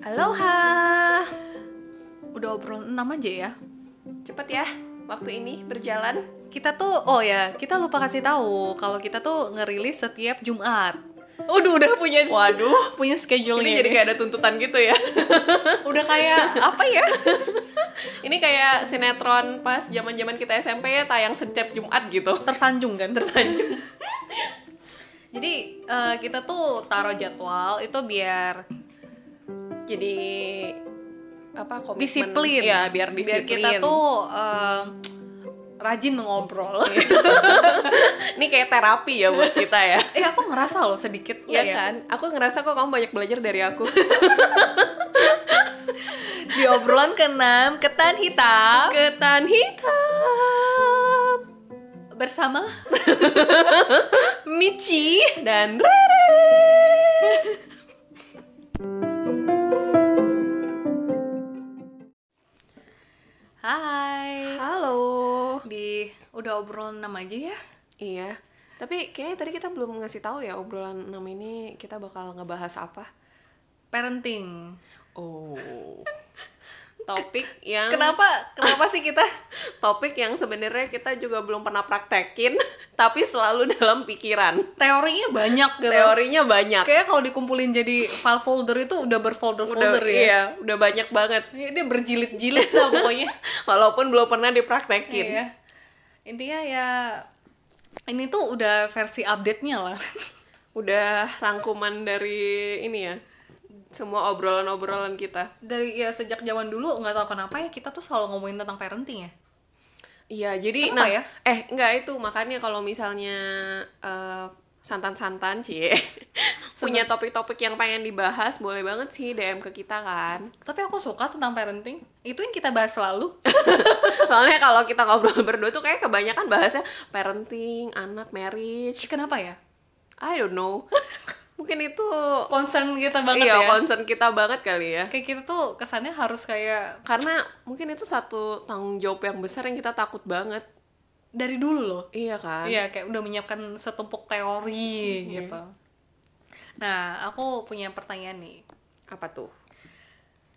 Aloha. Udah obrolan 6 aja ya. Cepet ya, waktu ini berjalan. Kita tuh oh ya, kita lupa kasih tahu kalau kita tuh ngerilis setiap Jumat. Udah udah punya Waduh, punya schedule ini jadi kayak ada tuntutan gitu ya. udah kayak apa ya? ini kayak sinetron pas zaman-zaman kita SMP ya tayang setiap Jumat gitu. Tersanjung kan? Tersanjung. Jadi eh, kita tuh taruh jadwal itu biar Jadi apa komitmen? disiplin. Ya, biar disiplin. Biar kita tuh eh, rajin mengobrol. ini kayak terapi ya buat kita ya. eh aku ngerasa loh sedikit Iya ya kan? Aku ngerasa kok kamu banyak belajar dari aku. Di obrolan ke-6 ketan hitam Ketan hitam bersama Michi dan Rere. Hai. Halo. Di udah obrolan 6 aja ya. Iya. Tapi kayaknya tadi kita belum ngasih tahu ya obrolan 6 ini kita bakal ngebahas apa. Parenting. Oh. Topik yang Kenapa kenapa sih kita topik yang sebenarnya kita juga belum pernah praktekin tapi selalu dalam pikiran. teorinya banyak gitu. Teorinya banyak. Kayak kalau dikumpulin jadi file folder itu udah berfolder-folder Udah, ya. Iya, udah banyak banget. Iya, Dia berjilid-jilid lah pokoknya. Walaupun belum pernah dipraktekin. Iya. Intinya ya ini tuh udah versi update-nya lah. Udah rangkuman dari ini ya. Semua obrolan-obrolan kita. Dari ya sejak zaman dulu nggak tahu kenapa ya kita tuh selalu ngomongin tentang parenting ya. Iya, jadi Kenapa nah ya? eh enggak itu makanya kalau misalnya eh, santan-santan cie punya topik-topik yang pengen dibahas boleh banget sih DM ke kita kan. Tapi aku suka tentang parenting. Itu yang kita bahas selalu. Soalnya kalau kita ngobrol berdua tuh kayak kebanyakan bahasnya parenting, anak, marriage. Kenapa ya? I don't know. Mungkin itu Concern kita banget iya, ya. concern kita banget kali ya. Kayak kita tuh kesannya harus kayak Karena mungkin itu satu tanggung jawab yang besar yang kita takut banget. dari dulu loh. Iya kan? Iya, kayak udah menyiapkan setumpuk teori gitu. Nah, aku punya pertanyaan nih. Apa tuh?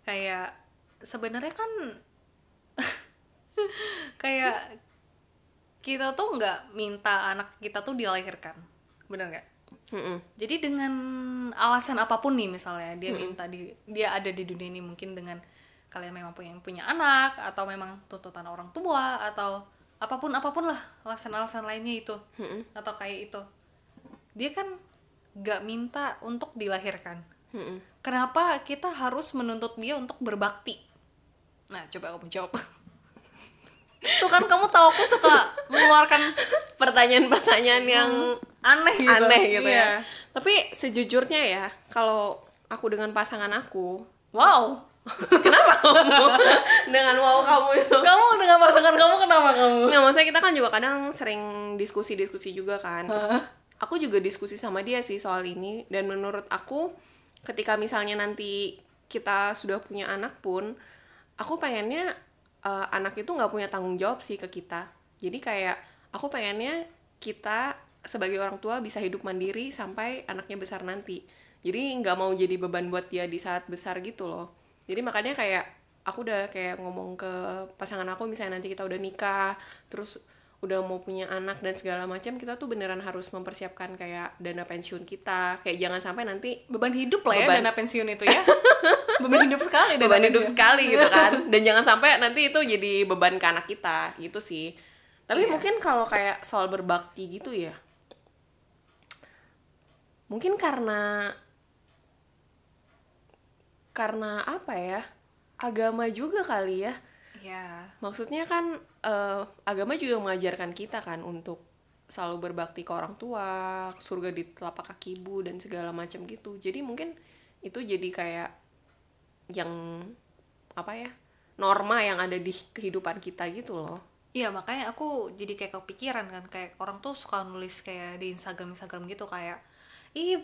Kayak sebenarnya kan kayak kita tuh nggak minta anak kita tuh dilahirkan, bener nggak? Mm-mm. Jadi dengan alasan apa pun nih misalnya dia minta di dia ada di dunia ini mungkin dengan kalian memang punya punya anak atau memang tuntutan orang tua atau apa pun apa pun lah alasan-alasan lainnya itu Mm-mm. atau kayak itu dia kan nggak minta untuk dilahirkan Mm-mm. kenapa kita harus menuntut dia untuk berbakti nah coba kamu jawab tuh kan kamu tahu aku suka mengeluarkan Pertanyaan-pertanyaan yang aneh gitu aneh gitu Iya. ya. Tapi sejujurnya ya, kalau aku dengan pasangan aku, wow kenapa kamu dengan wow kamu itu? kamu dengan pasangan kamu kenapa kamu Nggak, maksudnya kita kan juga kadang sering diskusi-diskusi juga kan. Aku juga diskusi sama dia sih soal ini dan menurut aku ketika misalnya nanti kita sudah punya anak pun, aku pengennya eh, anak itu nggak punya tanggung jawab sih ke kita. Jadi kayak aku pengennya kita sebagai orang tua bisa hidup mandiri sampai anaknya besar nanti. Jadi nggak mau jadi beban buat dia di saat besar gitu loh. Jadi makanya kayak aku udah kayak ngomong ke pasangan aku misalnya nanti kita udah nikah, terus udah mau punya anak dan segala macam, kita tuh beneran harus mempersiapkan kayak dana pensiun kita. Kayak jangan sampai nanti beban hidup lah ya Beban. dana pensiun itu ya beban hidup sekali dana beban hidup sekali gitu kan dan jangan sampai nanti itu jadi beban ke anak kita gitu sih tapi Iya. mungkin kalau kayak soal berbakti gitu ya mungkin karena karena apa ya agama juga kali ya. Ya maksudnya kan eh, agama juga mengajarkan kita kan untuk selalu berbakti ke orang tua surga di telapak kaki ibu dan segala macam gitu. Jadi mungkin itu jadi kayak yang apa ya norma yang ada di kehidupan kita gitu loh. Iya makanya aku jadi kayak kepikiran kan kayak orang tuh suka nulis kayak di Instagram Instagram gitu kayak ih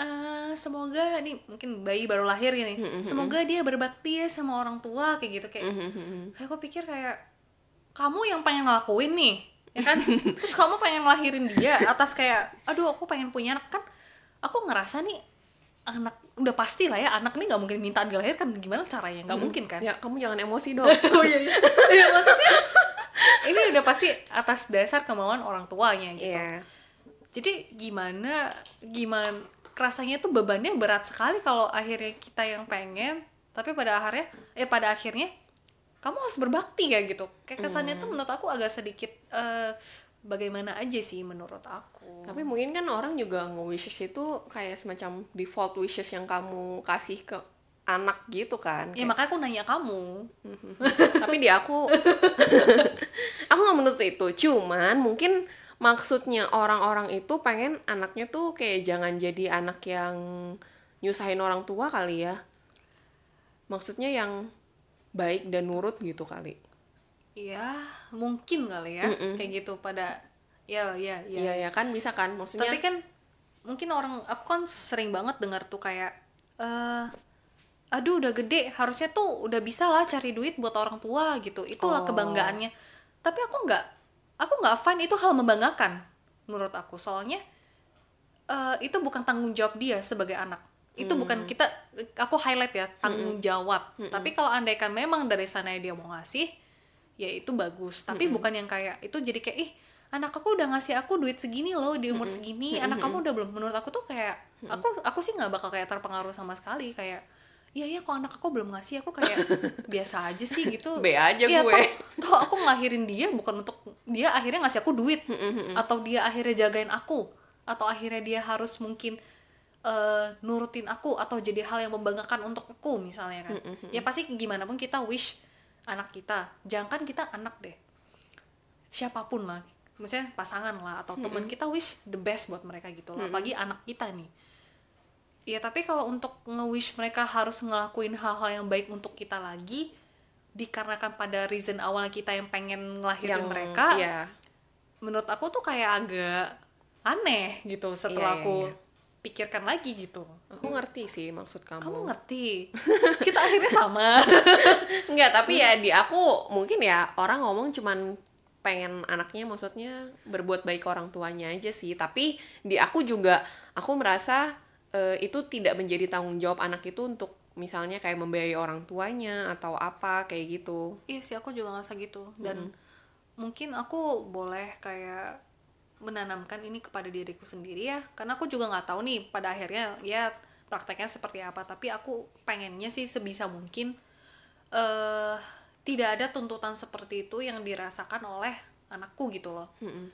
eh, semoga nih mungkin bayi baru lahir gini semoga dia berbakti ya sama orang tua kayak gitu kayak kayak aku pikir kayak kamu yang pengen ngelakuin nih ya kan? Terus kamu pengen ngelahirin dia atas kayak aduh aku pengen punya anak. Kan aku ngerasa nih anak udah pasti lah ya anak nih nggak mungkin minta dilahirkan gimana caranya? Nggak mungkin kan? Ya kamu jangan emosi dong. Oh iya iya. Iya, maksudnya ini udah pasti atas dasar kemauan orang tuanya gitu. Iya. Jadi gimana gimana rasanya tuh bebannya berat sekali kalau akhirnya kita yang pengen tapi pada akhirnya eh pada akhirnya kamu harus berbakti ya gitu. Kayak kesannya tuh menurut aku agak sedikit eh, bagaimana aja sih menurut aku. Tapi mungkin kan orang juga nge-wishes itu kayak semacam default wishes yang kamu kasih ke anak gitu kan. ya makanya aku nanya kamu. Tapi di aku, aku nggak menuntut itu. Cuman mungkin maksudnya orang-orang itu pengen anaknya tuh kayak jangan jadi anak yang nyusahin orang tua kali ya. Maksudnya yang baik dan nurut gitu kali. ya mungkin kali ya kayak gitu pada ya ya ya Iya ya kan bisa kan maksudnya. tapi kan mungkin orang aku kan sering banget dengar tuh kayak eh aduh udah gede harusnya tuh udah bisa lah cari duit buat orang tua gitu itulah Oh. kebanggaannya tapi aku nggak aku nggak fine itu hal membanggakan menurut aku. Soalnya eh, itu bukan tanggung jawab dia sebagai anak. Itu bukan kita aku highlight ya tanggung jawab. Tapi kalau andaikan memang dari sana dia mau ngasih ya itu bagus. Tapi bukan yang kayak itu jadi kayak ih anak aku udah ngasih aku duit segini loh di umur segini. Anak kamu udah belum. Menurut aku tuh kayak aku aku sih nggak bakal kayak terpengaruh sama sekali. Kayak iya iya kok anak aku belum ngasih aku kayak biasa aja sih gitu. B aja Iya, gue. toh, toh aku ngelahirin dia bukan untuk dia akhirnya ngasih aku duit. Atau dia akhirnya jagain aku. Atau akhirnya dia harus mungkin eh, nurutin aku atau jadi hal yang membanggakan untuk aku misalnya kan. Ya pasti gimana pun kita wish anak kita. Jangan kita anak deh. Siapa pun lah. Maksudnya pasangan lah atau teman kita wish the best buat mereka gitu loh. Apalagi anak kita nih ya tapi kalau untuk nge-wish mereka harus ngelakuin hal-hal yang baik untuk kita lagi dikarenakan pada reason awal kita yang pengen ngelahirin mereka Iya. menurut aku tuh kayak agak aneh gitu setelah Iya, iya, aku iya. pikirkan lagi gitu Aku ngerti sih maksud kamu. kamu ngerti kita akhirnya sama Enggak, tapi ya di aku mungkin ya orang ngomong cuman pengen anaknya maksudnya berbuat baik ke orang tuanya aja sih. Tapi di aku juga aku merasa eh, itu tidak menjadi tanggung jawab anak itu untuk misalnya kayak membiayai orang tuanya atau apa kayak gitu. iya sih aku juga ngerasa gitu. Dan mungkin aku boleh kayak menanamkan ini kepada diriku sendiri ya. Karena aku juga nggak tahu nih pada akhirnya ya prakteknya seperti apa. Tapi aku pengennya sih sebisa mungkin eh tidak ada tuntutan seperti itu yang dirasakan oleh anakku gitu loh. Mm-mm.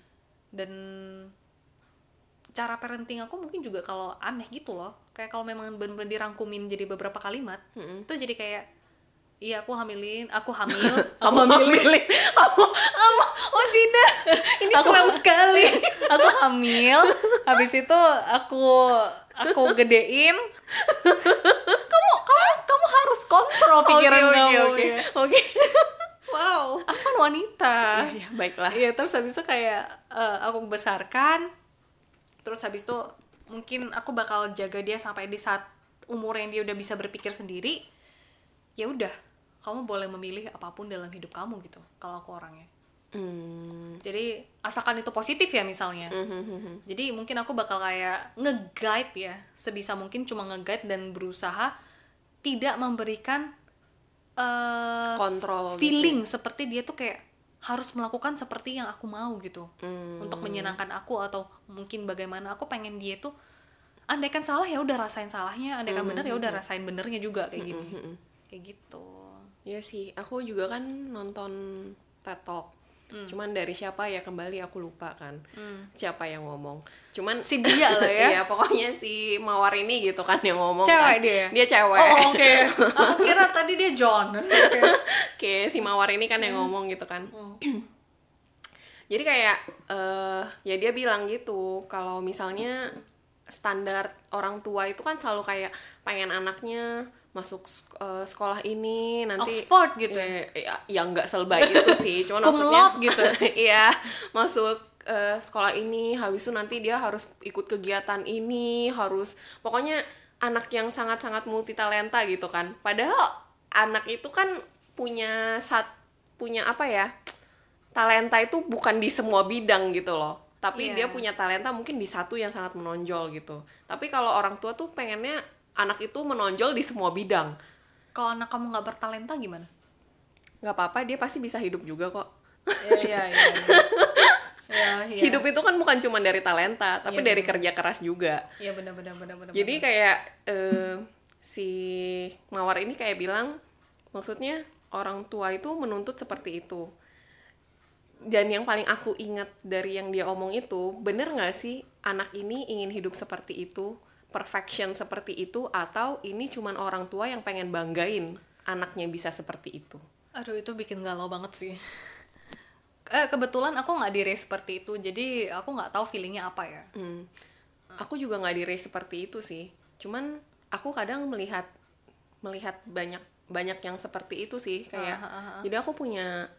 dan cara parenting aku mungkin juga kalau aneh gitu loh kayak kalau memang benar-benar dirangkumin jadi beberapa kalimat Mm-mm. itu jadi kayak iya aku hamilin aku hamil Kamu hamilin, kamu, kamu, oh tidak, ini Aku- sekali. aku hamil habis itu aku aku gedein kamu kamu kamu harus kontrol pikiran Oke, kamu oke, ya. oke. Wow. aku kan wanita Iya, baiklah. Iya terus habis itu kayak eh, aku besarkan terus habis itu mungkin aku bakal jaga dia sampai di saat umur yang dia udah bisa berpikir sendiri ya udah kamu boleh memilih apa pun dalam hidup kamu gitu kalau aku orangnya Hmm. jadi asalkan itu positif ya misalnya Mhm. jadi mungkin aku bakal kayak nge-guide ya sebisa mungkin cuma nge-guide dan berusaha tidak memberikan eh, Kontrol. gitu. feeling seperti dia tuh kayak harus melakukan seperti yang aku mau gitu Hmm. untuk menyenangkan aku atau mungkin bagaimana aku pengen dia tuh andaikan salah ya udah rasain salahnya andaikan bener ya udah rasain benernya juga kayak gini Mhm. kayak gitu Iya sih, aku juga kan nonton TED Talk. Cuman dari siapa ya kembali aku lupa kan. Hmm. Siapa yang ngomong. Cuman si dia lah ya Iya, pokoknya si Mawar ini gitu kan yang ngomong Cewek kan. dia? Dia cewek. oh oke aku kira tadi dia John Oke. Oke, si Mawar ini kan yang ngomong gitu kan. Jadi kayak eh ya dia bilang gitu, kalau misalnya standar orang tua itu kan selalu kayak pengen anaknya masuk eh, sekolah ini nanti Oxford gitu ya, ya, ya nggak itu sih, cuma Cum maksudnya gitu. iya, masuk eh, sekolah ini habis itu nanti dia harus ikut kegiatan ini, harus pokoknya anak yang sangat-sangat multitalenta gitu kan. Padahal anak itu kan punya sat punya apa ya? talenta itu bukan di semua bidang gitu loh tapi Iya. dia punya talenta mungkin di satu yang sangat menonjol gitu tapi kalau orang tua tuh pengennya anak itu menonjol di semua bidang Kalau anak kamu nggak bertalenta gimana? nggak apa-apa dia pasti bisa hidup juga kok Iya iya iya. Iya iya. hidup itu kan bukan cuma dari talenta tapi Iya, dari benar. kerja keras juga Iya benar benar benar benar. jadi kayak eh, si mawar ini kayak bilang maksudnya orang tua itu menuntut seperti itu dan yang paling aku ingat dari yang dia omong itu bener nggak sih anak ini ingin hidup seperti itu perfection seperti itu atau ini cuman orang tua yang pengen banggain anaknya bisa seperti itu Aduh itu bikin galau banget sih. Eh, kebetulan aku nggak di race seperti itu, jadi aku nggak tahu feelingnya apa ya. Hmm. Aku juga nggak di race seperti itu sih. Cuman aku kadang melihat melihat banyak banyak yang seperti itu sih kayak. Ah, ah, ah. Jadi aku punya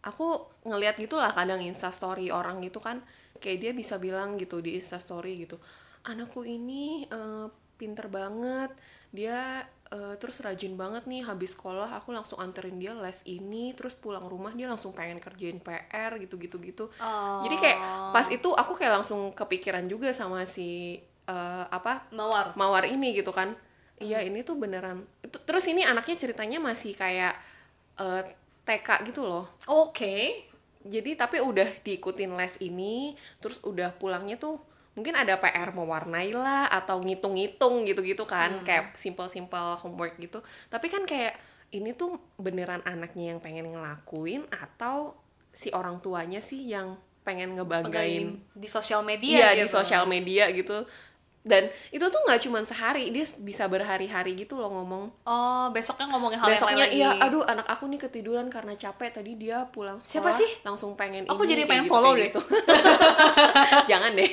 aku ngelihat gitulah kadang Insta story orang gitu kan kayak dia bisa bilang gitu di Insta story gitu. Anakku ini eh, pinter banget. Dia eh, terus rajin banget nih habis sekolah aku langsung anterin dia les ini terus pulang rumah dia langsung pengen kerjain PR gitu-gitu gitu. Jadi kayak pas itu aku kayak langsung kepikiran juga sama si eh, apa mawar. mawar ini gitu kan. Iya ini tuh beneran. Terus ini anaknya ceritanya masih kayak eh, TK gitu loh. Oke. Jadi tapi udah diikutin les ini, terus udah pulangnya tuh mungkin ada PR mewarnai lah atau ngitung-ngitung gitu-gitu kan, kayak simple-simple homework gitu. Tapi kan kayak ini tuh beneran anaknya yang pengen ngelakuin atau si orang tuanya sih yang pengen ngebanggain Pegain di sosial media iya di gitu. sosial media gitu dan itu tuh nggak cuma sehari dia bisa berhari-hari gitu loh ngomong Oh, besoknya ngomongin hal besoknya yang lain iya lagi. aduh anak aku nih ketiduran karena capek tadi dia pulang Siapa sekolah sih? langsung pengen Aku ini, jadi pengen gitu, follow deh. gitu. jangan deh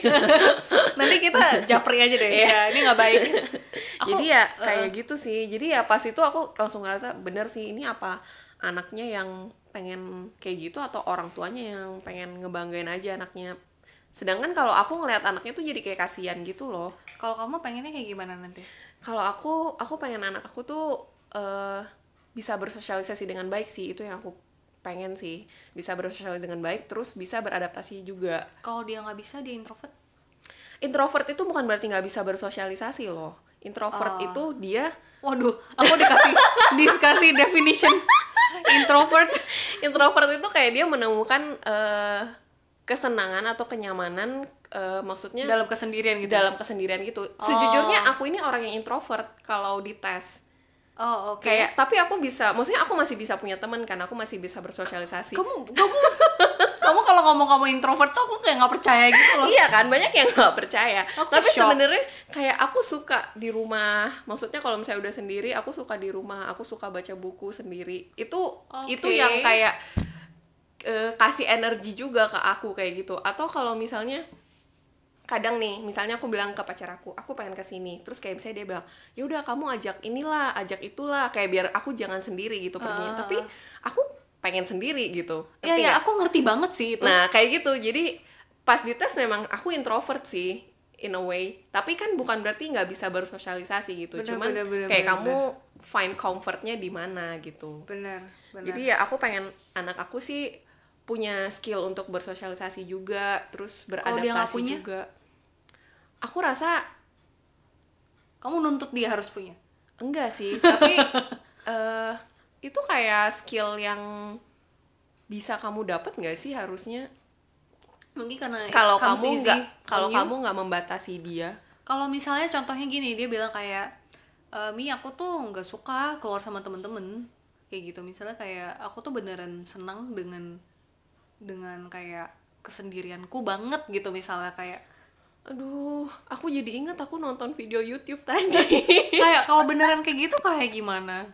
Nanti kita japri aja deh. Iya. ya, ini nggak baik. Aku, jadi ya uh, kayak gitu sih jadi ya pas itu aku langsung ngerasa bener sih ini apa anaknya yang pengen kayak gitu atau orang tuanya yang pengen ngebanggain aja anaknya sedangkan kalau aku ngelihat anaknya tuh jadi kayak kasihan gitu loh kalau kamu pengennya kayak gimana nanti? kalau aku aku pengen anak aku tuh eh, bisa bersosialisasi dengan baik sih itu yang aku pengen sih bisa bersosialisasi dengan baik terus bisa beradaptasi juga Kalau dia nggak bisa, dia introvert. introvert itu bukan berarti nggak bisa bersosialisasi loh introvert Oh. itu dia Waduh, aku dikasih dikasih definition introvert. introvert itu kayak dia menemukan eh, kesenangan atau kenyamanan eh, maksudnya dalam kesendirian gitu. dalam kesendirian gitu sejujurnya aku ini orang yang introvert kalau dites Oh, oke. kayak tapi aku bisa maksudnya aku masih bisa punya teman kan aku masih bisa bersosialisasi kamu kamu kamu kalau ngomong kamu introvert tuh aku kayak nggak percaya gitu loh. iya kan banyak yang nggak percaya Aku tapi sebenarnya kayak aku suka di rumah maksudnya kalau misalnya udah sendiri aku suka di rumah aku suka baca buku sendiri itu Oke. itu yang kayak eh, kasih energi juga ke aku kayak gitu atau kalau misalnya kadang nih misalnya aku bilang ke pacar aku aku pengen ke sini terus kayak misalnya dia bilang ya udah kamu ajak inilah ajak itulah kayak biar aku jangan sendiri gitu perginya Ah. tapi aku pengen sendiri gitu Iya ya, nggak? aku ngerti banget sih itu. Nah, kayak gitu. Jadi pas dites memang aku introvert sih in a way. Tapi kan bukan berarti nggak bisa bersosialisasi gitu. Bener, Cuman bener, bener, kayak bener, kamu find comfortnya di mana gitu. benar, benar. Jadi ya aku pengen anak aku sih punya skill untuk bersosialisasi juga, terus Kalau dia beradaptasi punya? juga. Aku rasa kamu nuntut dia harus punya. enggak sih, tapi eh itu kayak skill yang bisa kamu dapat nggak sih harusnya Mungkin karena kalau kamu nggak kalau kamu nggak membatasi dia Kalau misalnya contohnya gini, dia bilang kayak e, Mi aku tuh nggak suka keluar sama temen-temen kayak gitu. Misalnya kayak aku tuh beneran senang dengan dengan kayak kesendirianku banget gitu misalnya kayak aduh aku jadi inget aku nonton video YouTube tadi. Kayak kalau beneran kayak gitu kayak gimana?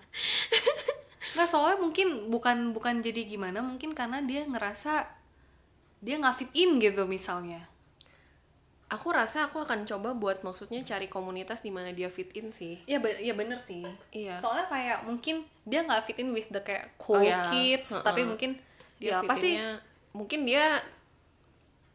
Nggak soalnya mungkin bukan bukan jadi gimana mungkin karena dia ngerasa dia nggak fit in gitu misalnya. Aku rasa aku akan coba buat maksudnya cari komunitas di mana dia fit in sih. Ya be ya bener sih. Iya. Soalnya kayak mungkin dia nggak fit in with the kayak cool Oh, kids Heeh. tapi mungkin dia ya pasti fit-innya- mungkin dia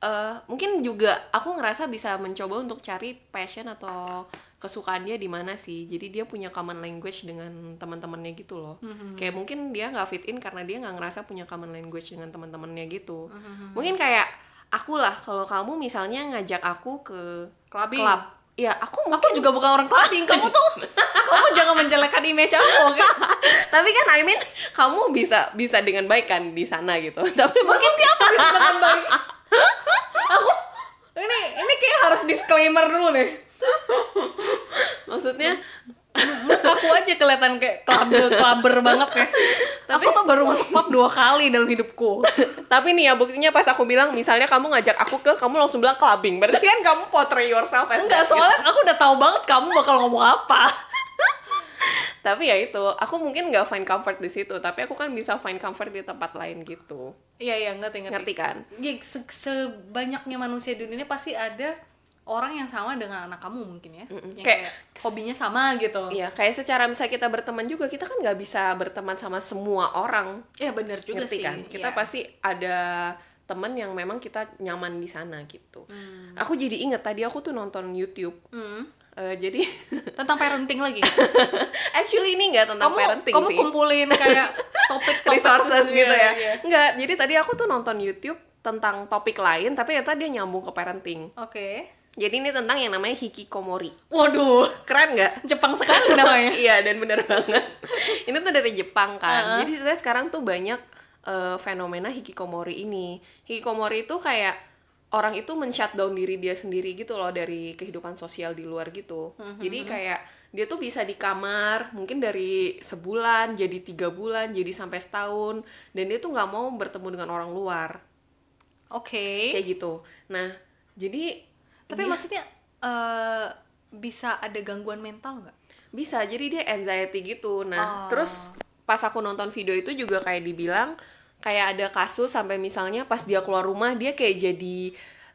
eh, mungkin juga aku ngerasa bisa mencoba untuk cari passion atau kesukaan dia di mana sih. Jadi dia punya common language dengan teman-temannya gitu loh. Kayak mungkin dia nggak fit in karena dia nggak ngerasa punya common language dengan teman-temannya gitu. Mungkin kayak aku lah kalau kamu misalnya ngajak aku ke Clubbing. club ya aku aku juga bukan orang clubbing kamu tuh kamu jangan menjelekkan image aku tapi kan I mean kamu bisa bisa dengan baik kan di sana gitu. Tapi mungkin dia dengan baik? Aku ini ini kayak harus disclaimer dulu nih. Maksudnya? Mukaku aja kelihatan kayak clubber clubber banget ya. Aku tuh baru masuk klub dua kali dalam hidupku. Tapi nih ya buktinya pas aku bilang misalnya kamu ngajak aku ke kamu langsung bilang clubbing. Berarti kan kamu portray yourself enggak gitu. soalnya aku udah tahu banget kamu bakal ngomong apa tapi ya itu aku mungkin nggak find comfort di situ tapi aku kan bisa find comfort di tempat lain gitu. Iya iya ngerti ngerti. Ngerti kan? Ya, se- sebanyaknya manusia di dunia pasti ada orang yang sama dengan anak kamu mungkin ya. Yang Kayak- kayak, hobinya sama gitu. Iya, kayak secara misalnya kita berteman juga, kita kan nggak bisa berteman sama semua orang, Iya bener juga ngerti sih. kan? Kita Iya. pasti ada temen yang memang kita nyaman di sana gitu. Aku jadi inget tadi aku tuh nonton YouTube, Hmm. Eh, jadi tentang parenting lagi actually ini nggak tentang kamu parenting kamu sih. kumpulin kayak topik-topik resources gitu, ya. iya. Enggak, jadi tadi aku tuh nonton YouTube tentang topik lain, tapi ternyata dia nyambung ke parenting. oke Jadi ini tentang yang namanya hikikomori. waduh Keren nggak? Jepang sekali namanya iya dan bener banget ini tuh dari Jepang kan Heeh. jadi sebenarnya sekarang tuh banyak eh, fenomena hikikomori ini hikikomori itu kayak orang itu men-shutdown diri dia sendiri gitu loh dari kehidupan sosial di luar gitu. Jadi kayak dia tuh bisa di kamar mungkin dari sebulan jadi tiga bulan jadi sampai setahun dan dia tuh nggak mau bertemu dengan orang luar. Oke. Kayak gitu. Nah jadi tapi dia- maksudnya eh, bisa ada gangguan mental nggak? Bisa, jadi dia anxiety gitu. Nah, Oh. terus pas aku nonton video itu juga kayak dibilang kayak ada kasus sampai misalnya pas dia keluar rumah dia kayak jadi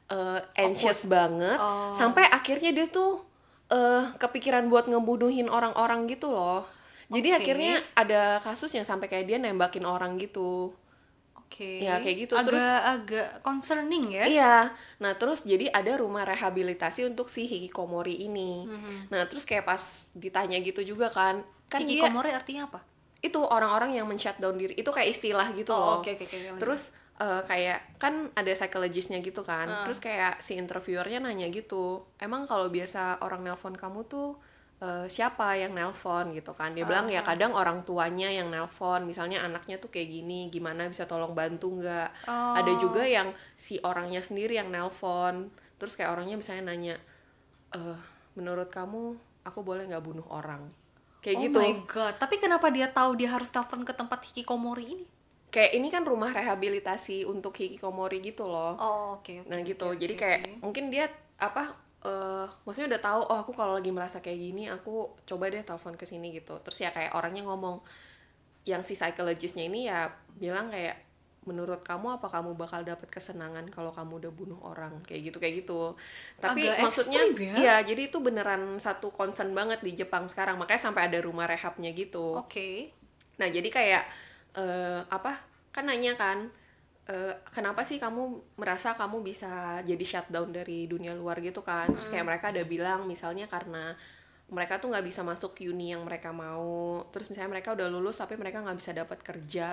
uh, anxious banget Oh. sampai akhirnya dia tuh uh, kepikiran buat ngebunuhin orang-orang gitu loh. Jadi Oke. akhirnya ada kasus yang sampai kayak dia nembakin orang gitu. oke Ya, kayak gitu. agak Terus- agak concerning ya Iya. Nah, terus jadi ada rumah rehabilitasi untuk si hikikomori ini. Mhm. Nah, terus kayak pas ditanya gitu juga kan, kan dia hikikomori artinya apa itu orang-orang yang men-shutdown diri. Itu kayak istilah gitu oh loh. oke oke lanjut. terus eh, kayak kan ada psychologistnya gitu kan. Ah. terus kayak si interviewernya nanya gitu emang kalau biasa orang nelpon kamu tuh eh, siapa yang nelpon? Gitu kan. Dia bilang ya Ah. kadang orang tuanya yang nelpon. Misalnya anaknya tuh kayak gini gimana? Bisa tolong bantu nggak? Oh. ada juga yang si orangnya sendiri yang nelpon. Terus kayak orangnya misalnya nanya eh menurut kamu aku boleh nggak bunuh orang kayak oh gitu my god tapi kenapa dia tahu dia harus telepon ke tempat hikikomori ini kayak ini kan rumah rehabilitasi untuk hikikomori gitu loh. oh oke oke nah gitu. oke, Jadi kayak oke. mungkin dia apa eh maksudnya udah tahu oh aku kalau lagi merasa kayak gini aku coba deh telepon ke sini gitu. Terus ya kayak orangnya ngomong yang si psychologistnya ini ya bilang kayak menurut kamu apa kamu bakal dapat kesenangan kalau kamu udah bunuh orang kayak gitu kayak gitu tapi Agak maksudnya ya. iya jadi itu beneran satu concern banget di Jepang sekarang makanya sampai ada rumah rehabnya gitu oke Nah, jadi kayak eh, apa? Kan nanya kan, eh, kenapa sih kamu merasa kamu bisa jadi shutdown dari dunia luar gitu kan? Terus kayak mereka ada bilang misalnya karena mereka tuh nggak bisa masuk uni yang mereka mau. Terus misalnya mereka udah lulus tapi mereka nggak bisa dapat kerja.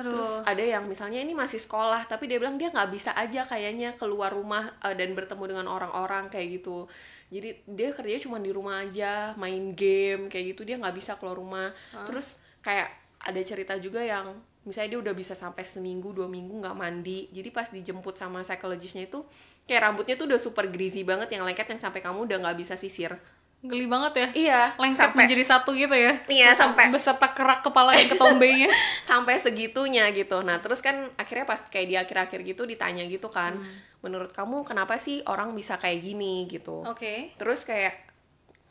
Aduh. Terus ada yang misalnya ini masih sekolah tapi dia bilang dia nggak bisa aja kayaknya keluar rumah eh, dan bertemu dengan orang-orang kayak gitu. Jadi dia kerjanya cuma di rumah aja, main game kayak gitu dia nggak bisa keluar rumah. Terus kayak ada cerita juga yang misalnya dia udah bisa sampai seminggu dua minggu nggak mandi. Jadi pas dijemput sama psikologisnya itu kayak rambutnya tuh udah super greasy banget yang lengket yang sampai kamu udah nggak bisa sisir. Geli banget ya Iya, lengket sampai menjadi satu gitu ya Iya, Beserta- sampai- beserta kerak kepala yang ketombenya sampai segitunya gitu. Nah, terus kan akhirnya pas kayak di akhir-akhir gitu ditanya gitu kan, Hmm. menurut kamu kenapa sih orang bisa kayak gini gitu. oke Terus kayak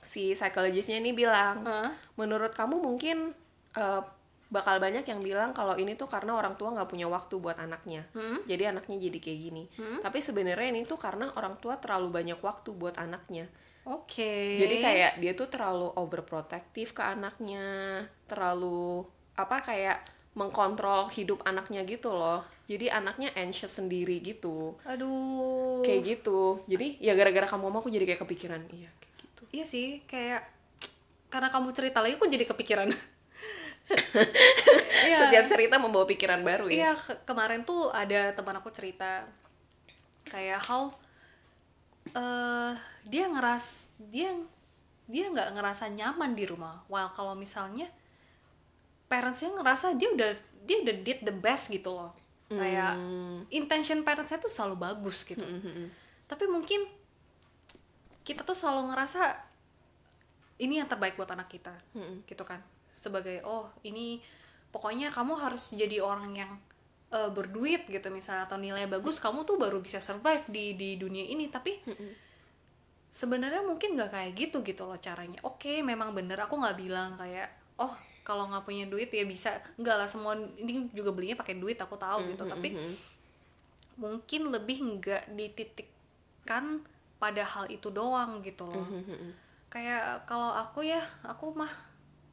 si psikologisnya ini bilang, Hah? menurut kamu mungkin eh, bakal banyak yang bilang kalau ini tuh karena orang tua nggak punya waktu buat anaknya. Hmm? Jadi anaknya jadi kayak gini. Tapi sebenarnya ini tuh karena orang tua terlalu banyak waktu buat anaknya. Oke. Jadi kayak dia tuh terlalu overprotective ke anaknya, terlalu apa kayak mengkontrol hidup anaknya gitu loh. Jadi anaknya anxious sendiri gitu. Aduh. Kayak gitu. Jadi ya gara-gara kamu ngomong aku jadi kayak kepikiran. Iya kayak gitu. Iya sih kayak karena kamu cerita lagi aku jadi kepikiran. Iya. setiap cerita membawa pikiran baru ya. Iya, ke- kemarin tuh ada teman aku cerita kayak how eh dia ngeras dia dia nggak ngerasa nyaman di rumah. While kalau misalnya parentsnya ngerasa dia udah dia udah did the best gitu loh. Kayak Hmm. intention parentsnya tuh selalu bagus gitu. Mm-mm. Tapi mungkin kita tuh selalu ngerasa ini yang terbaik buat anak kita Mm-mm. gitu kan sebagai oh ini pokoknya kamu harus jadi orang yang eh, berduit gitu misalnya atau nilai bagus kamu tuh baru bisa survive di di dunia ini. Tapi sebenarnya mungkin nggak kayak gitu gitu loh caranya. Oke memang bener aku nggak bilang kayak oh kalau nggak punya duit ya bisa. Nggak lah semua ini juga belinya pakai duit aku tahu gitu. Tapi mungkin lebih nggak dititikkan pada hal itu doang gitu loh. Kayak kalau aku ya aku mah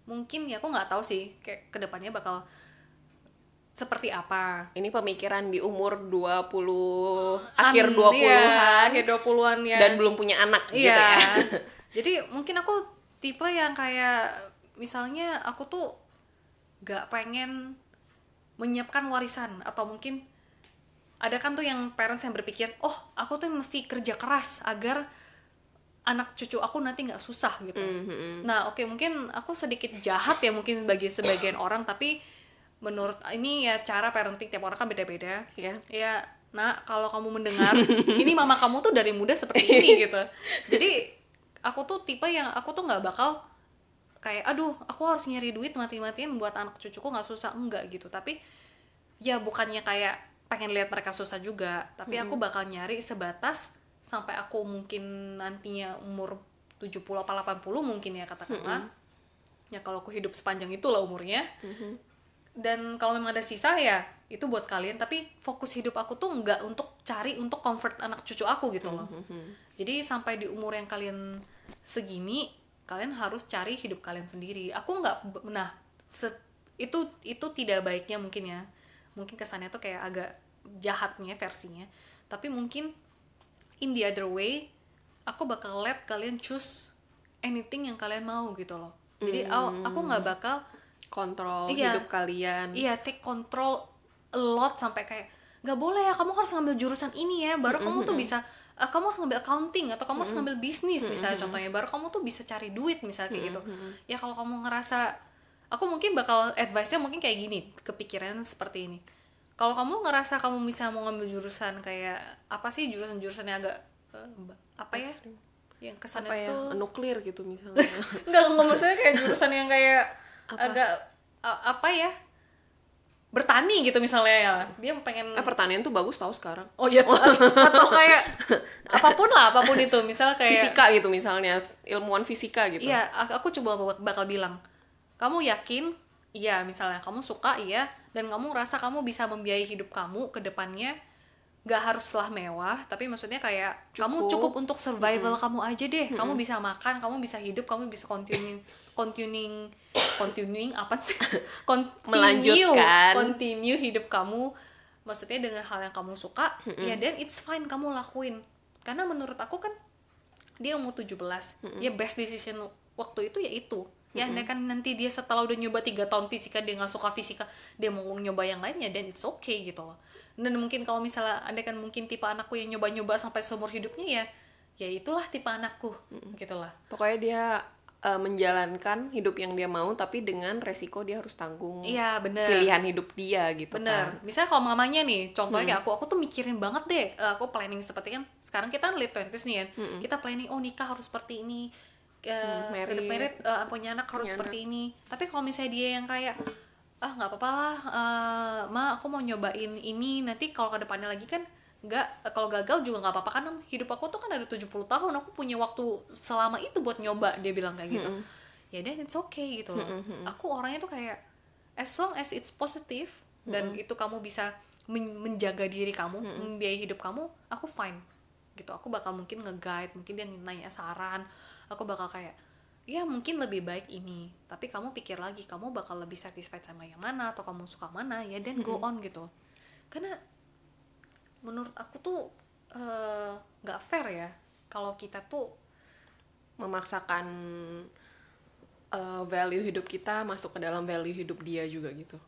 mungkin ya aku nggak tahu sih kayak ke depannya bakal seperti apa? Ini pemikiran di umur 20 akhir An- 20-an iya, akhir 20-an ya dan belum punya anak gitu iya. ya. Jadi mungkin aku tipe yang kayak misalnya aku tuh gak pengen menyiapkan warisan. Atau mungkin ada kan tuh yang parents yang berpikir oh aku tuh mesti kerja keras agar anak cucu aku nanti nggak susah gitu. Mhm. Nah, oke mungkin aku sedikit jahat ya mungkin bagi sebagian orang tapi menurut ini ya cara parenting tiap orang kan beda-beda. ya Ya, nah kalau kamu mendengar ini mama kamu tuh dari muda seperti ini gitu. Jadi aku tuh tipe yang aku tuh nggak bakal kayak aduh aku harus nyari duit mati-matian buat anak cucuku nggak susah enggak gitu. Tapi ya bukannya kayak pengen lihat mereka susah juga, tapi aku bakal nyari sebatas sampai aku mungkin nantinya umur 70 apa 80 mungkin ya katakanlah. Ya kalau aku hidup sepanjang itulah umurnya. Dan kalau memang ada sisa ya itu buat kalian, tapi fokus hidup aku tuh nggak untuk cari untuk comfort anak cucu aku gitu loh. Jadi sampai di umur yang kalian segini, kalian harus cari hidup kalian sendiri. Aku nggak, nah se- itu itu tidak baiknya mungkin ya. Mungkin kesannya tuh kayak agak jahatnya versinya. Tapi mungkin in the other way, aku bakal let kalian choose anything yang kalian mau gitu loh. Jadi aku- aku nggak bakal kontrol Iya. hidup kalian. Iya take control a lot sampai kayak nggak boleh ya kamu harus ngambil jurusan ini ya baru kamu tuh bisa eh, kamu harus ngambil accounting atau kamu harus ngambil bisnis misalnya contohnya baru kamu tuh bisa cari duit misalnya kayak gitu. Ya kalau kamu ngerasa aku mungkin bakal advice-nya mungkin kayak gini kepikiran seperti ini. Kalau kamu ngerasa kamu bisa mau ngambil jurusan kayak apa sih jurusan-jurusan yang agak ba- apa ya? Yang kesannya apa ya? tuh nuklir gitu misalnya. Enggak, enggak maksudnya kayak jurusan yang kayak agak a- apa ya? Bertani gitu misalnya ya. Dia pengen eh pertanian tuh bagus tau sekarang Oh iya atau kayak apa pun lah, apa pun itu. Misal kayak fisika gitu misalnya ilmuwan fisika gitu Iya, aku coba bak- bakal bilang. Kamu yakin? Iya, misalnya kamu suka, iya, dan kamu rasa kamu bisa membiayai hidup kamu ke depannya gak haruslah mewah, tapi maksudnya kayak kamu Cukup. cukup untuk survival kamu aja deh. Kamu bisa makan, kamu bisa hidup, kamu bisa continuing continuing continuing apa sih? Continue, Melanjutkan. continue hidup kamu. Maksudnya dengan hal yang kamu suka, ya dan it's fine kamu lakuin. Karena menurut aku kan dia umur 17 ya best decision waktu itu ya itu. Ya andai kan nanti dia setelah udah nyoba tiga tahun fisika dia nggak suka fisika dia mau nyoba yang lainnya dan it's okay gitu loh. Dan mungkin kalau misalnya andai kan mungkin tipe anakku yang nyoba-nyoba sampai seumur hidupnya ya ya itulah tipe anakku gitu lah. Pokoknya dia eh, menjalankan hidup yang dia mau tapi dengan resiko dia harus tanggung iya bener pilihan hidup dia gitu Bener. kan Misalnya kalau mamanya nih, contohnya kayak aku, aku tuh mikirin banget deh. eh, aku planning seperti kan sekarang kita late 20s nih ya. Kita planning oh nikah harus seperti ini. eh Hmm, married. eh, punya anak harus Punya seperti ini. Tapi kalau misalnya dia yang kayak ah nggak apa-apa lah, eh, ma aku mau nyobain ini nanti kalau ke depannya lagi kan nggak kalau gagal juga nggak apa-apa kan hidup aku tuh kan ada 70 tahun aku punya waktu selama itu buat nyoba dia bilang kayak gitu. Ya dan it's okay gitu loh. Aku orangnya tuh kayak as long as it's positive dan itu kamu bisa men- menjaga diri kamu membiayai hidup kamu aku fine gitu. Aku bakal mungkin nge-guide mungkin dia nanya saran aku bakal kayak ya mungkin lebih baik ini. Tapi kamu pikir lagi kamu bakal lebih satisfied sama yang mana atau kamu suka mana ya dan go on gitu. Karena menurut aku tuh eh, nggak fair ya. Kalau kita tuh memaksakan uh, value hidup kita masuk ke dalam value hidup dia juga gitu.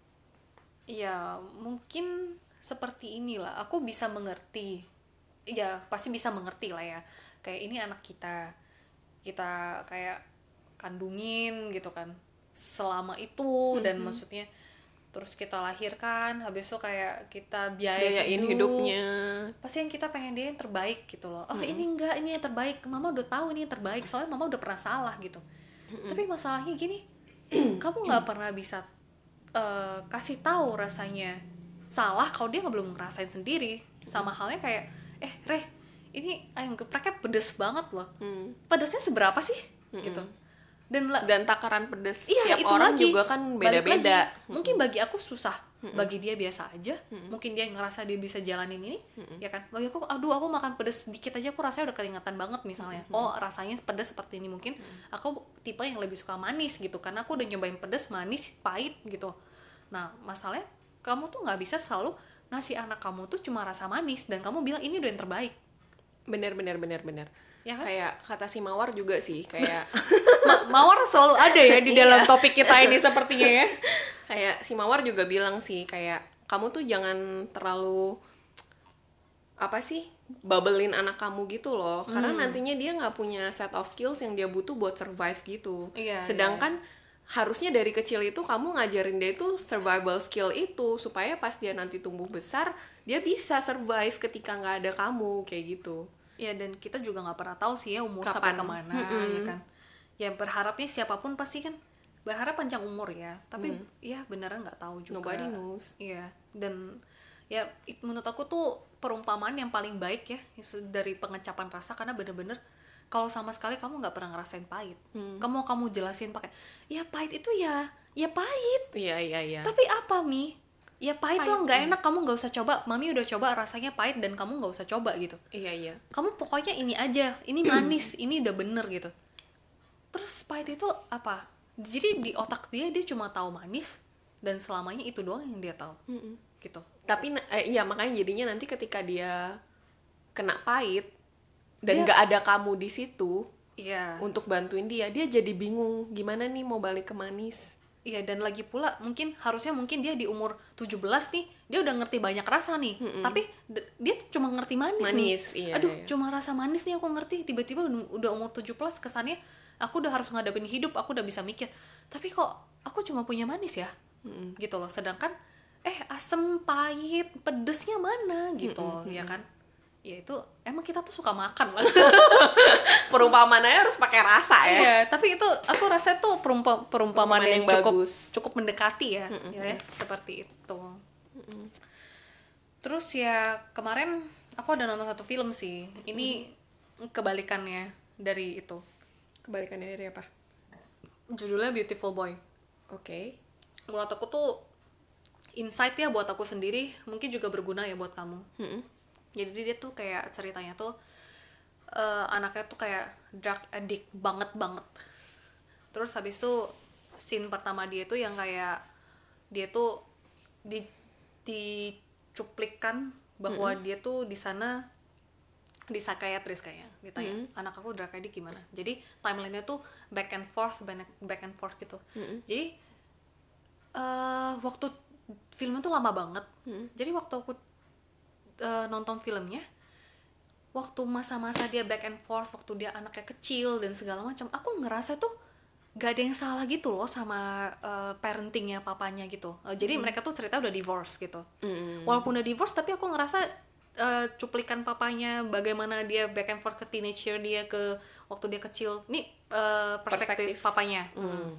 Ya mungkin seperti inilah. Aku bisa mengerti. Ya pasti bisa mengerti lah ya. Kayak ini anak kita. Kita kayak kandungin gitu kan. Selama itu dan maksudnya terus kita lahirkan habis itu kayak kita biaya biayain hidup, hidupnya. Pasti yang kita pengen dia yang terbaik gitu loh. Oh ini enggak ini yang terbaik. Mama udah tahu ini yang terbaik soalnya mama udah pernah salah gitu. Tapi masalahnya gini kamu nggak pernah bisa eh, kasih tahu rasanya salah kalau dia belum ngerasain sendiri. Sama halnya kayak eh reh ini ayam gepreknya pedes banget loh. Hmm. pedesnya seberapa sih? Gitu dan dan takaran pedes Iya, tiap itu orang lagi. juga kan beda-beda lagi. Mungkin bagi aku susah, bagi dia biasa aja. Mungkin dia ngerasa dia bisa jalanin ini, ya kan? Bagi aku, aduh aku makan pedes dikit aja aku rasanya udah keringatan banget misalnya. Oh rasanya pedes seperti ini mungkin. Aku tipe yang lebih suka manis gitu, karena aku udah nyobain pedes, manis, pahit gitu. Nah masalahnya kamu tuh nggak bisa selalu ngasih anak kamu tuh cuma rasa manis dan kamu bilang ini udah yang terbaik. bener bener bener bener Ya kan? kayak kata si mawar juga sih kayak mawar selalu ada ya di dalam Iya. topik kita ini sepertinya ya. kayak si mawar juga bilang sih kayak kamu tuh jangan terlalu apa sih bubblein anak kamu gitu loh karena Hmm. nantinya dia nggak punya set of skills yang dia butuh buat survive gitu Iya, sedangkan harusnya dari kecil itu kamu ngajarin dia itu survival skill itu supaya pas dia nanti tumbuh besar dia bisa survive ketika nggak ada kamu kayak gitu Ya dan kita juga nggak pernah tahu sih ya umur Kapan? sampai ke mana Mm-mm. ya kan. Ya berharapnya siapa pun pasti kan berharap panjang umur ya. Tapi ya beneran nggak tahu juga. nobody knows. Iya. Dan ya it- menurut aku tuh perumpamaan yang paling baik ya dari pengecapan rasa. Karena bener-bener kalau sama sekali kamu nggak pernah ngerasain pahit. Kamu kamu jelasin pakai ya pahit itu ya ya pahit. iya iya iya. Tapi apa mi? Ya pahit, Pahit, lah nggak enak. Kamu nggak usah coba. Mami udah coba rasanya pahit dan kamu nggak usah coba gitu. Iya iya. Kamu pokoknya ini aja. Ini manis. Ini udah bener gitu terus pahit itu apa? Jadi di otak dia dia cuma tahu manis dan selamanya itu doang yang dia tahu. Mm-mm. gitu. Tapi eh, iya makanya jadinya nanti ketika dia kena pahit dan Dia- nggak ada kamu di situ iya. untuk bantuin dia dia jadi bingung gimana nih mau balik ke manis? Iya dan lagi pula mungkin harusnya mungkin dia di umur 17 nih dia udah ngerti banyak rasa nih. Tapi d- dia tuh cuma ngerti manis, Manis, nih iya, aduh iya. cuma rasa manis nih aku ngerti. Tiba-tiba udah- udah umur 17 kesannya aku udah harus ngadepin hidup aku udah bisa mikir tapi kok aku cuma punya manis ya? Gitu loh. Sedangkan eh asem pahit pedesnya mana? Gitu ya kan? Ya itu emang kita tuh suka makan lah perumpamannya harus pakai rasa ya. Iya, tapi itu aku rasa tuh perumpa, perumpamaan yang, yang cukup bagus. cukup mendekati ya, ya seperti itu. Terus ya kemarin aku ada nonton satu film sih. Ini kebalikannya dari itu. Kebalikannya dari apa Judulnya Beautiful Boy. oke Menurut aku tuh insight ya buat aku sendiri, mungkin juga berguna ya buat kamu. Mm-mm. Jadi dia tuh kayak ceritanya tuh eh, anaknya tuh kayak drug addict banget banget. Terus habis itu scene pertama dia tuh yang kayak dia tuh di dicuplikkan bahwa dia tuh di sana di psychiatrist kayaknya ditanya anak aku drug addict gimana? Jadi timelinenya tuh back and forth back back and forth gitu. Jadi eh waktu filmnya tuh lama banget. Jadi waktu aku eh, nonton filmnya waktu masa-masa dia back and forth waktu dia anaknya kecil dan segala macam aku ngerasa tuh gak ada yang salah gitu loh sama eh, parentingnya papanya gitu. Eh, jadi mereka tuh cerita udah divorce gitu. Mm-mm. walaupun udah divorce tapi aku ngerasa eh, cuplikan papanya bagaimana dia back and forth ke teenager dia ke waktu dia kecil. Ini eh, perspektif, Perspektif. papanya. Mm.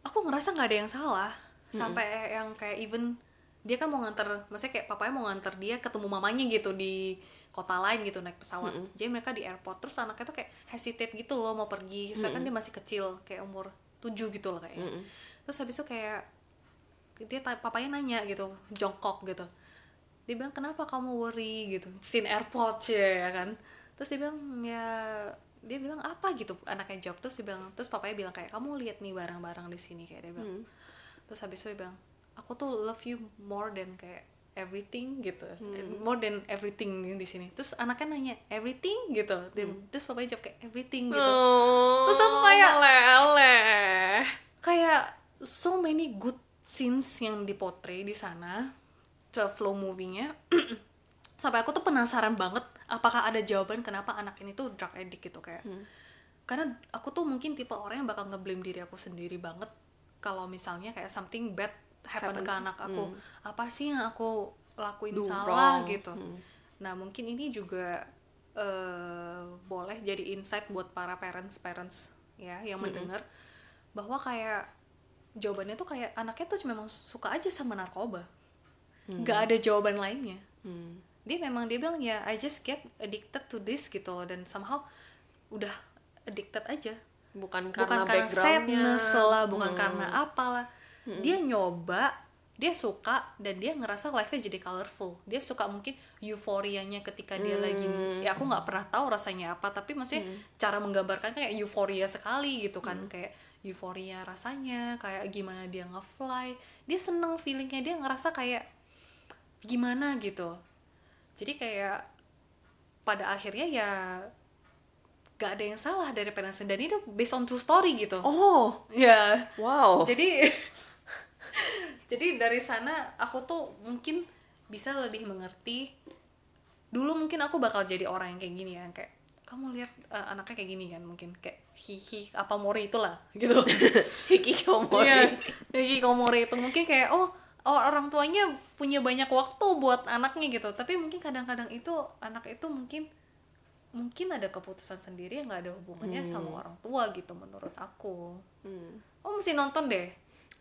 aku ngerasa nggak ada yang salah. Sampai yang kayak even dia kan mau nganter maksudnya kayak papanya mau nganter dia ketemu mamanya gitu di kota lain gitu naik pesawat. Jadi mereka di airport. Terus anaknya tuh kayak hesitate gitu loh mau pergi. Soalnya kan dia masih kecil kayak umur 7 gitu loh kayaknya. Mm-mm. terus habis itu kayak dia papanya nanya gitu jongkok gitu dia bilang kenapa kamu worry? gitu. Scene airport ya kan? Terus dia bilang ya dia bilang apa? gitu anaknya jawab. Terus dia bilang terus papanya bilang kayak kamu lihat nih barang-barang di sini kayak dia bilang. Hmm. terus habis itu dia bilang aku tuh love you more than kayak everything gitu. Hmm. more than everything di sini. Terus anaknya nanya everything? gitu. Dia- Hmm. terus papanya jawab kayak everything gitu. Oh, Terus aku kayak- meleleh. kayak so many good scenes yang dipotret di sana the flow movie-nya sampai aku tuh penasaran banget apakah ada jawaban kenapa anak ini tuh drug addict gitu kayak Hmm. karena aku tuh mungkin tipe orang yang bakal ngeblame diri aku sendiri banget kalau misalnya kayak something bad happen Happen. ke anak aku Hmm. apa sih yang aku lakuin Do salah wrong. gitu Hmm. Nah, mungkin ini juga eh, boleh jadi insight buat para parents-parents ya yang mendengar bahwa kayak jawabannya tuh kayak anaknya tuh memang suka aja sama narkoba. Nggak ada jawaban lainnya. Hmm. Dia memang dia bilang ya I just get addicted to this gitu loh dan somehow udah addicted aja. bukan Bukan karena karena backgroundnya sadness lah, bukan Hmm. karena apalah. Dia nyoba, dia suka dan dia ngerasa life-nya jadi colorful. Dia suka mungkin euforianya ketika dia lagi ya aku nggak pernah tahu rasanya apa, tapi maksudnya cara menggambarkan kayak euforia sekali gitu kan, kayak euforia rasanya, kayak gimana dia nge-fly. Dia seneng feelingnya, dia ngerasa kayak gimana gitu. Jadi kayak pada akhirnya ya gak ada yang salah dari parents dan itu based on true story gitu. oh. Ya, wow. Jadi jadi dari sana aku tuh mungkin bisa lebih mengerti. Dulu mungkin aku bakal jadi orang yang kayak gini ya kayak kamu lihat eh, anaknya kayak gini kan mungkin kayak hihi apa mori itulah gitu. Hikikomori Iya, hikikomori itu mungkin kayak oh orang tuanya punya banyak waktu buat anaknya gitu. Tapi mungkin kadang-kadang itu anak itu mungkin mungkin ada keputusan sendiri yang nggak ada hubungannya sama orang tua gitu menurut aku. Hmm. oh mesti nonton deh.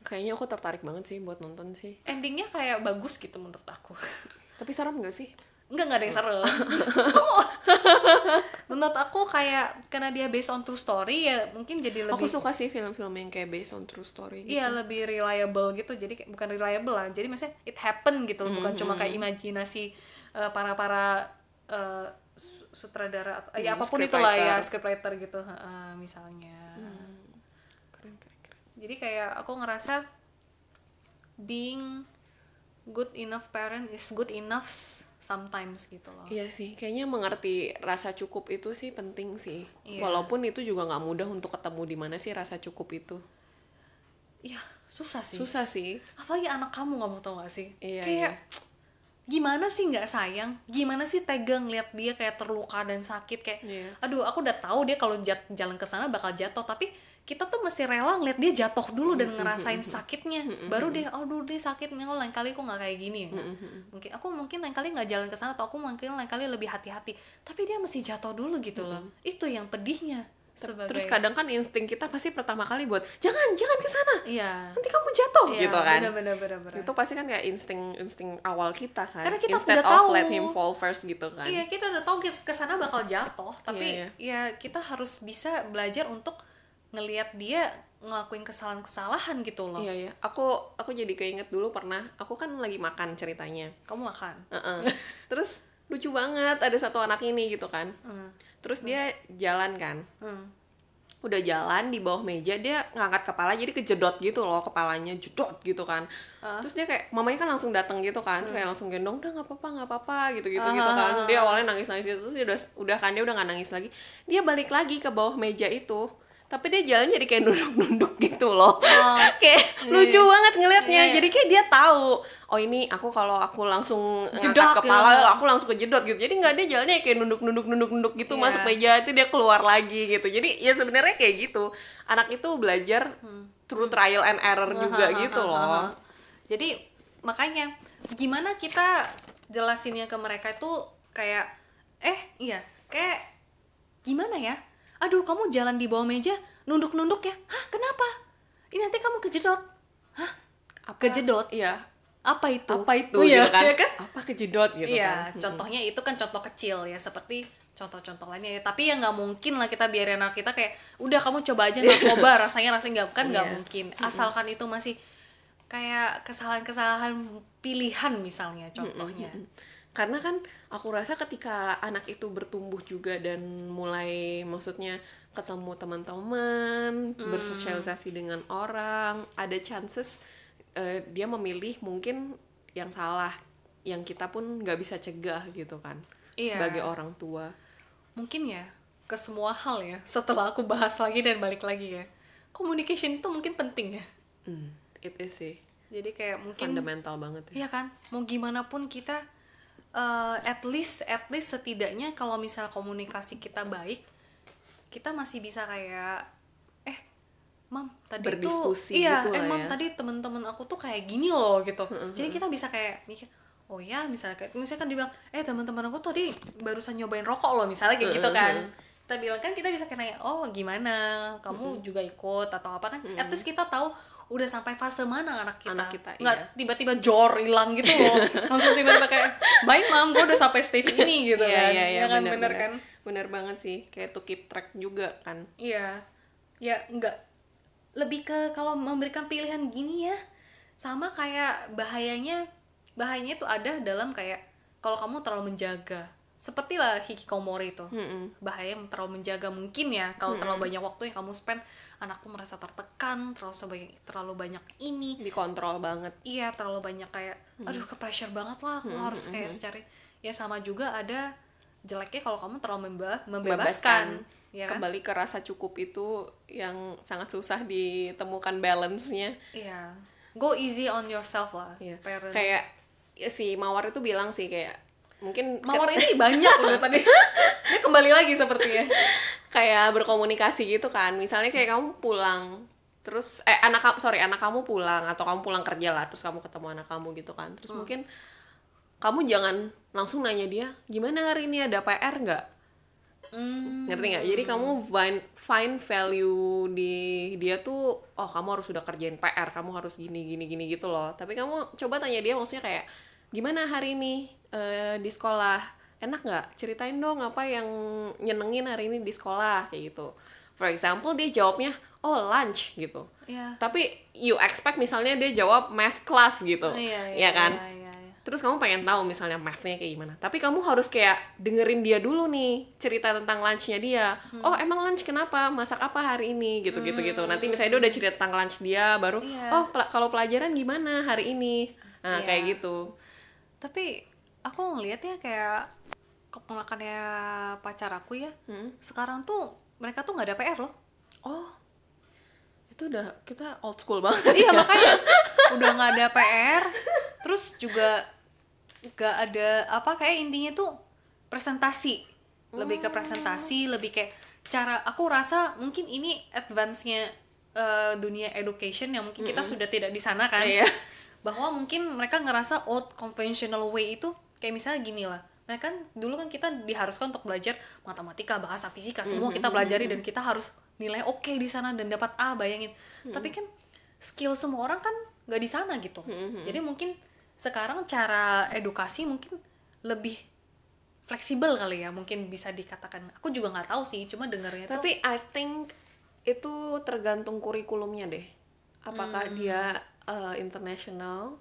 Kayaknya aku tertarik banget sih buat nonton sih. Endingnya kayak bagus gitu menurut aku. Tapi serem gak sih Enggak, enggak ada yang seru. Kamu- menurut aku kayak karena dia based on true story ya mungkin jadi lebih aku suka sih film-film yang kayak based on true story gitu. Iya lebih reliable gitu. Jadi kayak- bukan reliable lah. Jadi maksudnya it happen gitu loh. Bukan cuma kayak imajinasi eh, para para eh, su- sutradara atau ya Hmm, apa pun itulah ya scriptwriter. gitu. Heeh, misalnya. Keren keren keren. Jadi kayak aku ngerasa being good enough parent is good enough sometimes gitu loh Iya sih, kayaknya mengerti rasa cukup itu sih penting sih. Iya. Walaupun itu juga nggak mudah untuk ketemu di mana sih rasa cukup itu. Iya susah sih Susah sih. apalagi anak kamu kamu tau gak sih Iya, kayak gimana sih nggak sayang gimana sih tega ngeliat dia kayak terluka dan sakit kayak Iya. aduh aku udah tahu dia kalau jalan ke sana bakal jatuh tapi kita tuh mesti rela ngeliat dia jatuh dulu dan ngerasain sakitnya. Baru dia aduh dia sakit nih lain kali aku nggak kayak gini ya. Mungkin aku mungkin lain kali nggak jalan ke sana atau aku mungkin lain kali lebih hati-hati. Tapi dia mesti jatuh dulu gitu loh. Itu yang pedihnya sebagai Terus kadang kan insting kita pasti pertama kali buat jangan jangan ke sana, iya. Nanti kamu jatuh. Iya, gitu kan. bener-bener bener-bener. Itu pasti kan kayak insting insting awal kita kan. Karena kita Instead udah of tahu. let him fall first gitu kan. Iya kita udah tahu ke sana bakal jatuh, tapi Iya, ya kita harus bisa belajar untuk ngelihat dia ngelakuin kesalahan-kesalahan gitu loh. Iya iya. Aku aku jadi keinget dulu pernah. Aku kan lagi makan ceritanya. Kamu makan. Heeh. Terus lucu banget ada satu anak ini gitu kan. Hmm. Terus dia jalan kan. Hmm. udah jalan di bawah meja dia ngangkat kepala jadi kejedot gitu loh kepalanya jedot gitu kan Ah. terus dia kayak mamanya kan langsung datang gitu kan terus kayak langsung gendong udah nggak apa-apa nggak apa-apa gitu gitu Ah, gitu kan dia awalnya nangis nangis gitu terus dia udah udah kan dia udah nggak nangis lagi dia balik lagi ke bawah meja itu tapi dia jalan jadi kayak nunduk-nunduk gitu loh. Kayak lucu banget ngelihatnya Iya, iya. jadi kayak dia tahu oh ini aku kalau aku langsung Jedot ngangkat kepala gitu. aku langsung kejedot gitu. Jadi nggak dia jalannya kayak nunduk-nunduk nunduk-nunduk gitu. Iya. masuk meja itu dia keluar lagi gitu. Jadi ya sebenarnya kayak gitu. Anak itu belajar through trial and error juga gitu loh. Jadi makanya gimana kita jelasinnya ke mereka itu kayak eh iya kayak gimana ya? Aduh kamu jalan di bawah meja nunduk-nunduk ya? Hah kenapa? Ini nanti kamu kejedot. Hah? Apa- Kejedot? iya Apa itu? apa itu Iya, gitu kan? iya kan? apa kejedot gitu iya, kan contohnya itu kan contoh kecil ya, seperti contoh-contoh lainnya ya. Tapi ya nggak mungkin lah kita biarin anak kita kayak, udah kamu coba aja narkoba, rasanya rasanya nggak kan nggak Iya. mungkin. Asalkan itu masih kayak kesalahan-kesalahan pilihan misalnya contohnya. Karena kan aku rasa ketika anak itu bertumbuh juga dan mulai maksudnya ketemu teman-teman bersosialisasi dengan orang ada chances eh, dia memilih mungkin yang salah yang kita pun nggak bisa cegah gitu kan Iya. sebagai orang tua. Mungkin ya ke semua hal ya setelah aku bahas lagi dan balik lagi ya communication itu mungkin penting ya. Hmm, it is sih. Jadi kayak mungkin fundamental banget ya. Iya kan, mau gimana pun kita eh, at least at least setidaknya kalau misal komunikasi kita baik, kita masih bisa kayak eh mam tadi Berdiskusi tuh iya gitu eh mam ya. tadi temen-temen aku tuh kayak gini loh gitu. Jadi kita bisa kayak mikir oh ya misalnya kayak misalnya kan dibilang eh teman-teman aku tadi barusan nyobain rokok loh misalnya kayak gitu kan. Kita bilang kan kita bisa kayak oh gimana kamu juga ikut atau apa kan at least kita tahu udah sampai fase mana anak kita, Anak kita, nggak iya. tiba-tiba jor hilang gitu loh. Langsung tiba-tiba kayak baik mam gue udah sampai stage ini gitu Iya, kan. iya, iya, Ya kan? bener, bener bener. kan? Bener banget sih. Kayak to keep track juga kan. Iya. Ya nggak. Lebih ke kalau memberikan pilihan gini ya sama kayak bahayanya bahayanya itu ada dalam kayak kalau kamu terlalu menjaga. Seperti lah hikikomori itu. Mm-mm. bahaya terlalu menjaga mungkin ya kalau terlalu banyak waktu yang kamu spend anak tuh merasa tertekan terlalu sebagai terlalu banyak ini. Dikontrol banget. Iya terlalu banyak kayak aduh ke pressure banget lah aku harus kayak secara ya sama juga ada jeleknya kalau kamu terlalu memba- membebaskan. Ya kan? Kembali ke rasa cukup itu yang sangat susah ditemukan balance-nya. Iya. Go easy on yourself lah Iya. parent. Kayak ya si mawar itu bilang sih kayak mungkin mawar ini banyak loh tadi. Dia kembali lagi sepertinya kayak berkomunikasi gitu kan. Misalnya kayak kamu pulang terus eh anak kamu sorry anak kamu pulang atau kamu pulang kerja lah terus kamu ketemu anak kamu gitu kan. Terus mungkin kamu jangan langsung nanya dia gimana hari ini ada PR nggak? Hmm, ngerti nggak? Jadi kamu find find value di dia tuh oh kamu harus sudah kerjain PR kamu harus gini gini gini gitu loh. Tapi kamu coba tanya dia maksudnya kayak gimana hari ini eh, di sekolah enak nggak ceritain dong apa yang nyenengin hari ini di sekolah kayak gitu for example dia jawabnya oh lunch gitu iya tapi you expect misalnya dia jawab math class gitu iya ya kan iya, iya, iya. Terus kamu pengen tahu misalnya mathnya kayak gimana. Tapi kamu harus kayak dengerin dia dulu nih cerita tentang lunchnya dia. Hmm. Oh emang lunch kenapa? Masak apa hari ini? Gitu gitu gitu. Nanti misalnya dia udah cerita tentang lunch dia, baru Iya. oh pela- kalau pelajaran gimana hari ini? Nah Iya. kayak gitu. tapi aku ngelihatnya kayak keponakannya pacar aku ya. Hmm. sekarang tuh mereka tuh nggak ada PR loh. Oh. Itu udah kita old school banget. iya makanya udah nggak ada PR terus juga nggak ada apa kayak intinya tuh presentasi. Lebih ke presentasi lebih kayak cara aku rasa mungkin ini advance-nya eh, dunia education yang mungkin kita sudah tidak di sana kan. Iya. bahwa mungkin mereka ngerasa old conventional way itu kayak misalnya gini lah mereka kan dulu kan kita diharuskan untuk belajar matematika bahasa fisika semua kita pelajari dan kita harus nilai oke di sana dan dapat A bayangin. Tapi kan skill semua orang kan nggak di sana gitu. Jadi mungkin sekarang cara edukasi mungkin lebih fleksibel kali ya mungkin bisa dikatakan. Aku juga nggak tahu sih cuma dengarnya tuh Tapi I think itu tergantung kurikulumnya deh. Apakah Hmm. dia uh, international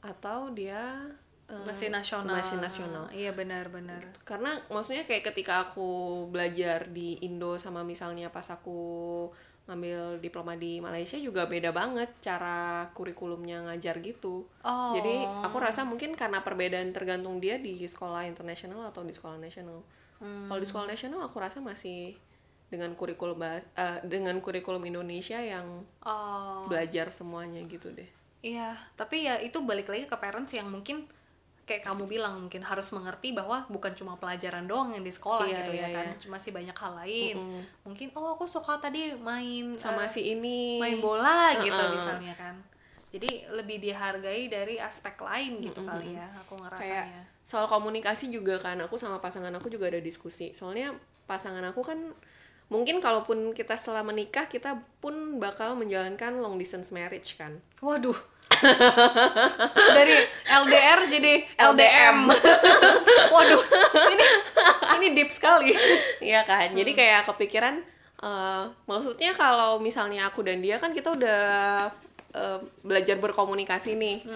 atau dia uh, masih nasional Masih nasional. iya benar-benar karena maksudnya kayak ketika aku belajar di Indo sama misalnya pas aku ngambil diploma di Malaysia juga beda banget cara kurikulumnya ngajar gitu. Oh. Jadi aku rasa mungkin karena perbedaan tergantung dia di sekolah internasional atau di sekolah nasional. Hmm. Kalau di sekolah nasional aku rasa masih dengan kurikulum bahas, eh, dengan kurikulum Indonesia yang oh belajar semuanya gitu deh. Iya, tapi ya itu balik lagi ke parents yang mungkin kayak kamu bilang mungkin harus mengerti bahwa bukan cuma pelajaran doang yang di sekolah Iya, gitu iya, ya kan, iya. cuma sih banyak hal lain. Mm-mm. Mungkin oh aku suka tadi main Sama eh, si ini main bola gitu Uh-uh. misalnya kan. Jadi lebih dihargai dari aspek lain gitu kali ya, aku kayak ngerasanya. soal komunikasi juga kan aku sama pasangan aku juga ada diskusi soalnya pasangan aku kan mungkin kalaupun kita setelah menikah kita pun bakal menjalankan long distance marriage kan Waduh. dari LDR jadi LDM. Waduh, ini ini deep sekali. iya kan jadi kayak kepikiran eh, maksudnya kalau misalnya aku dan dia kan kita udah eh, belajar berkomunikasi nih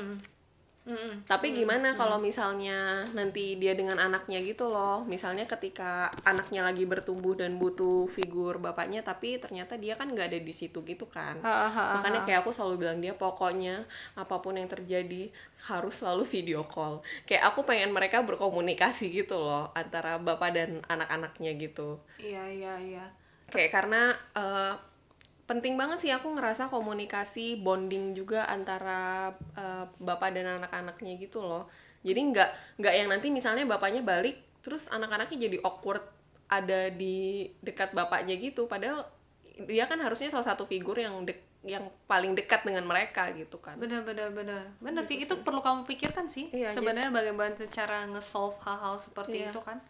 Mm-mm. Tapi gimana kalau misalnya nanti dia dengan anaknya gitu loh. Misalnya ketika anaknya lagi bertumbuh dan butuh figur bapaknya tapi ternyata dia kan nggak ada di situ gitu kan. Ha, ha, ha, Makanya kayak aku selalu bilang dia pokoknya apa pun yang terjadi harus selalu video call. Kayak aku pengen mereka berkomunikasi gitu loh antara bapak dan anak-anaknya gitu. Iya iya iya. Kayak karena eh, penting banget sih aku ngerasa komunikasi bonding juga antara eh, bapak dan anak-anaknya gitu loh. Jadi nggak nggak yang nanti misalnya bapaknya balik terus anak-anaknya jadi awkward ada di dekat bapaknya gitu padahal dia kan harusnya salah satu figur yang dek- yang paling dekat dengan mereka gitu kan. Benar benar benar. Benar sih itu perlu kamu pikirkan sih. Iya, Sebenarnya bagaimana cara nge-solve hal-hal seperti Iya. itu kan.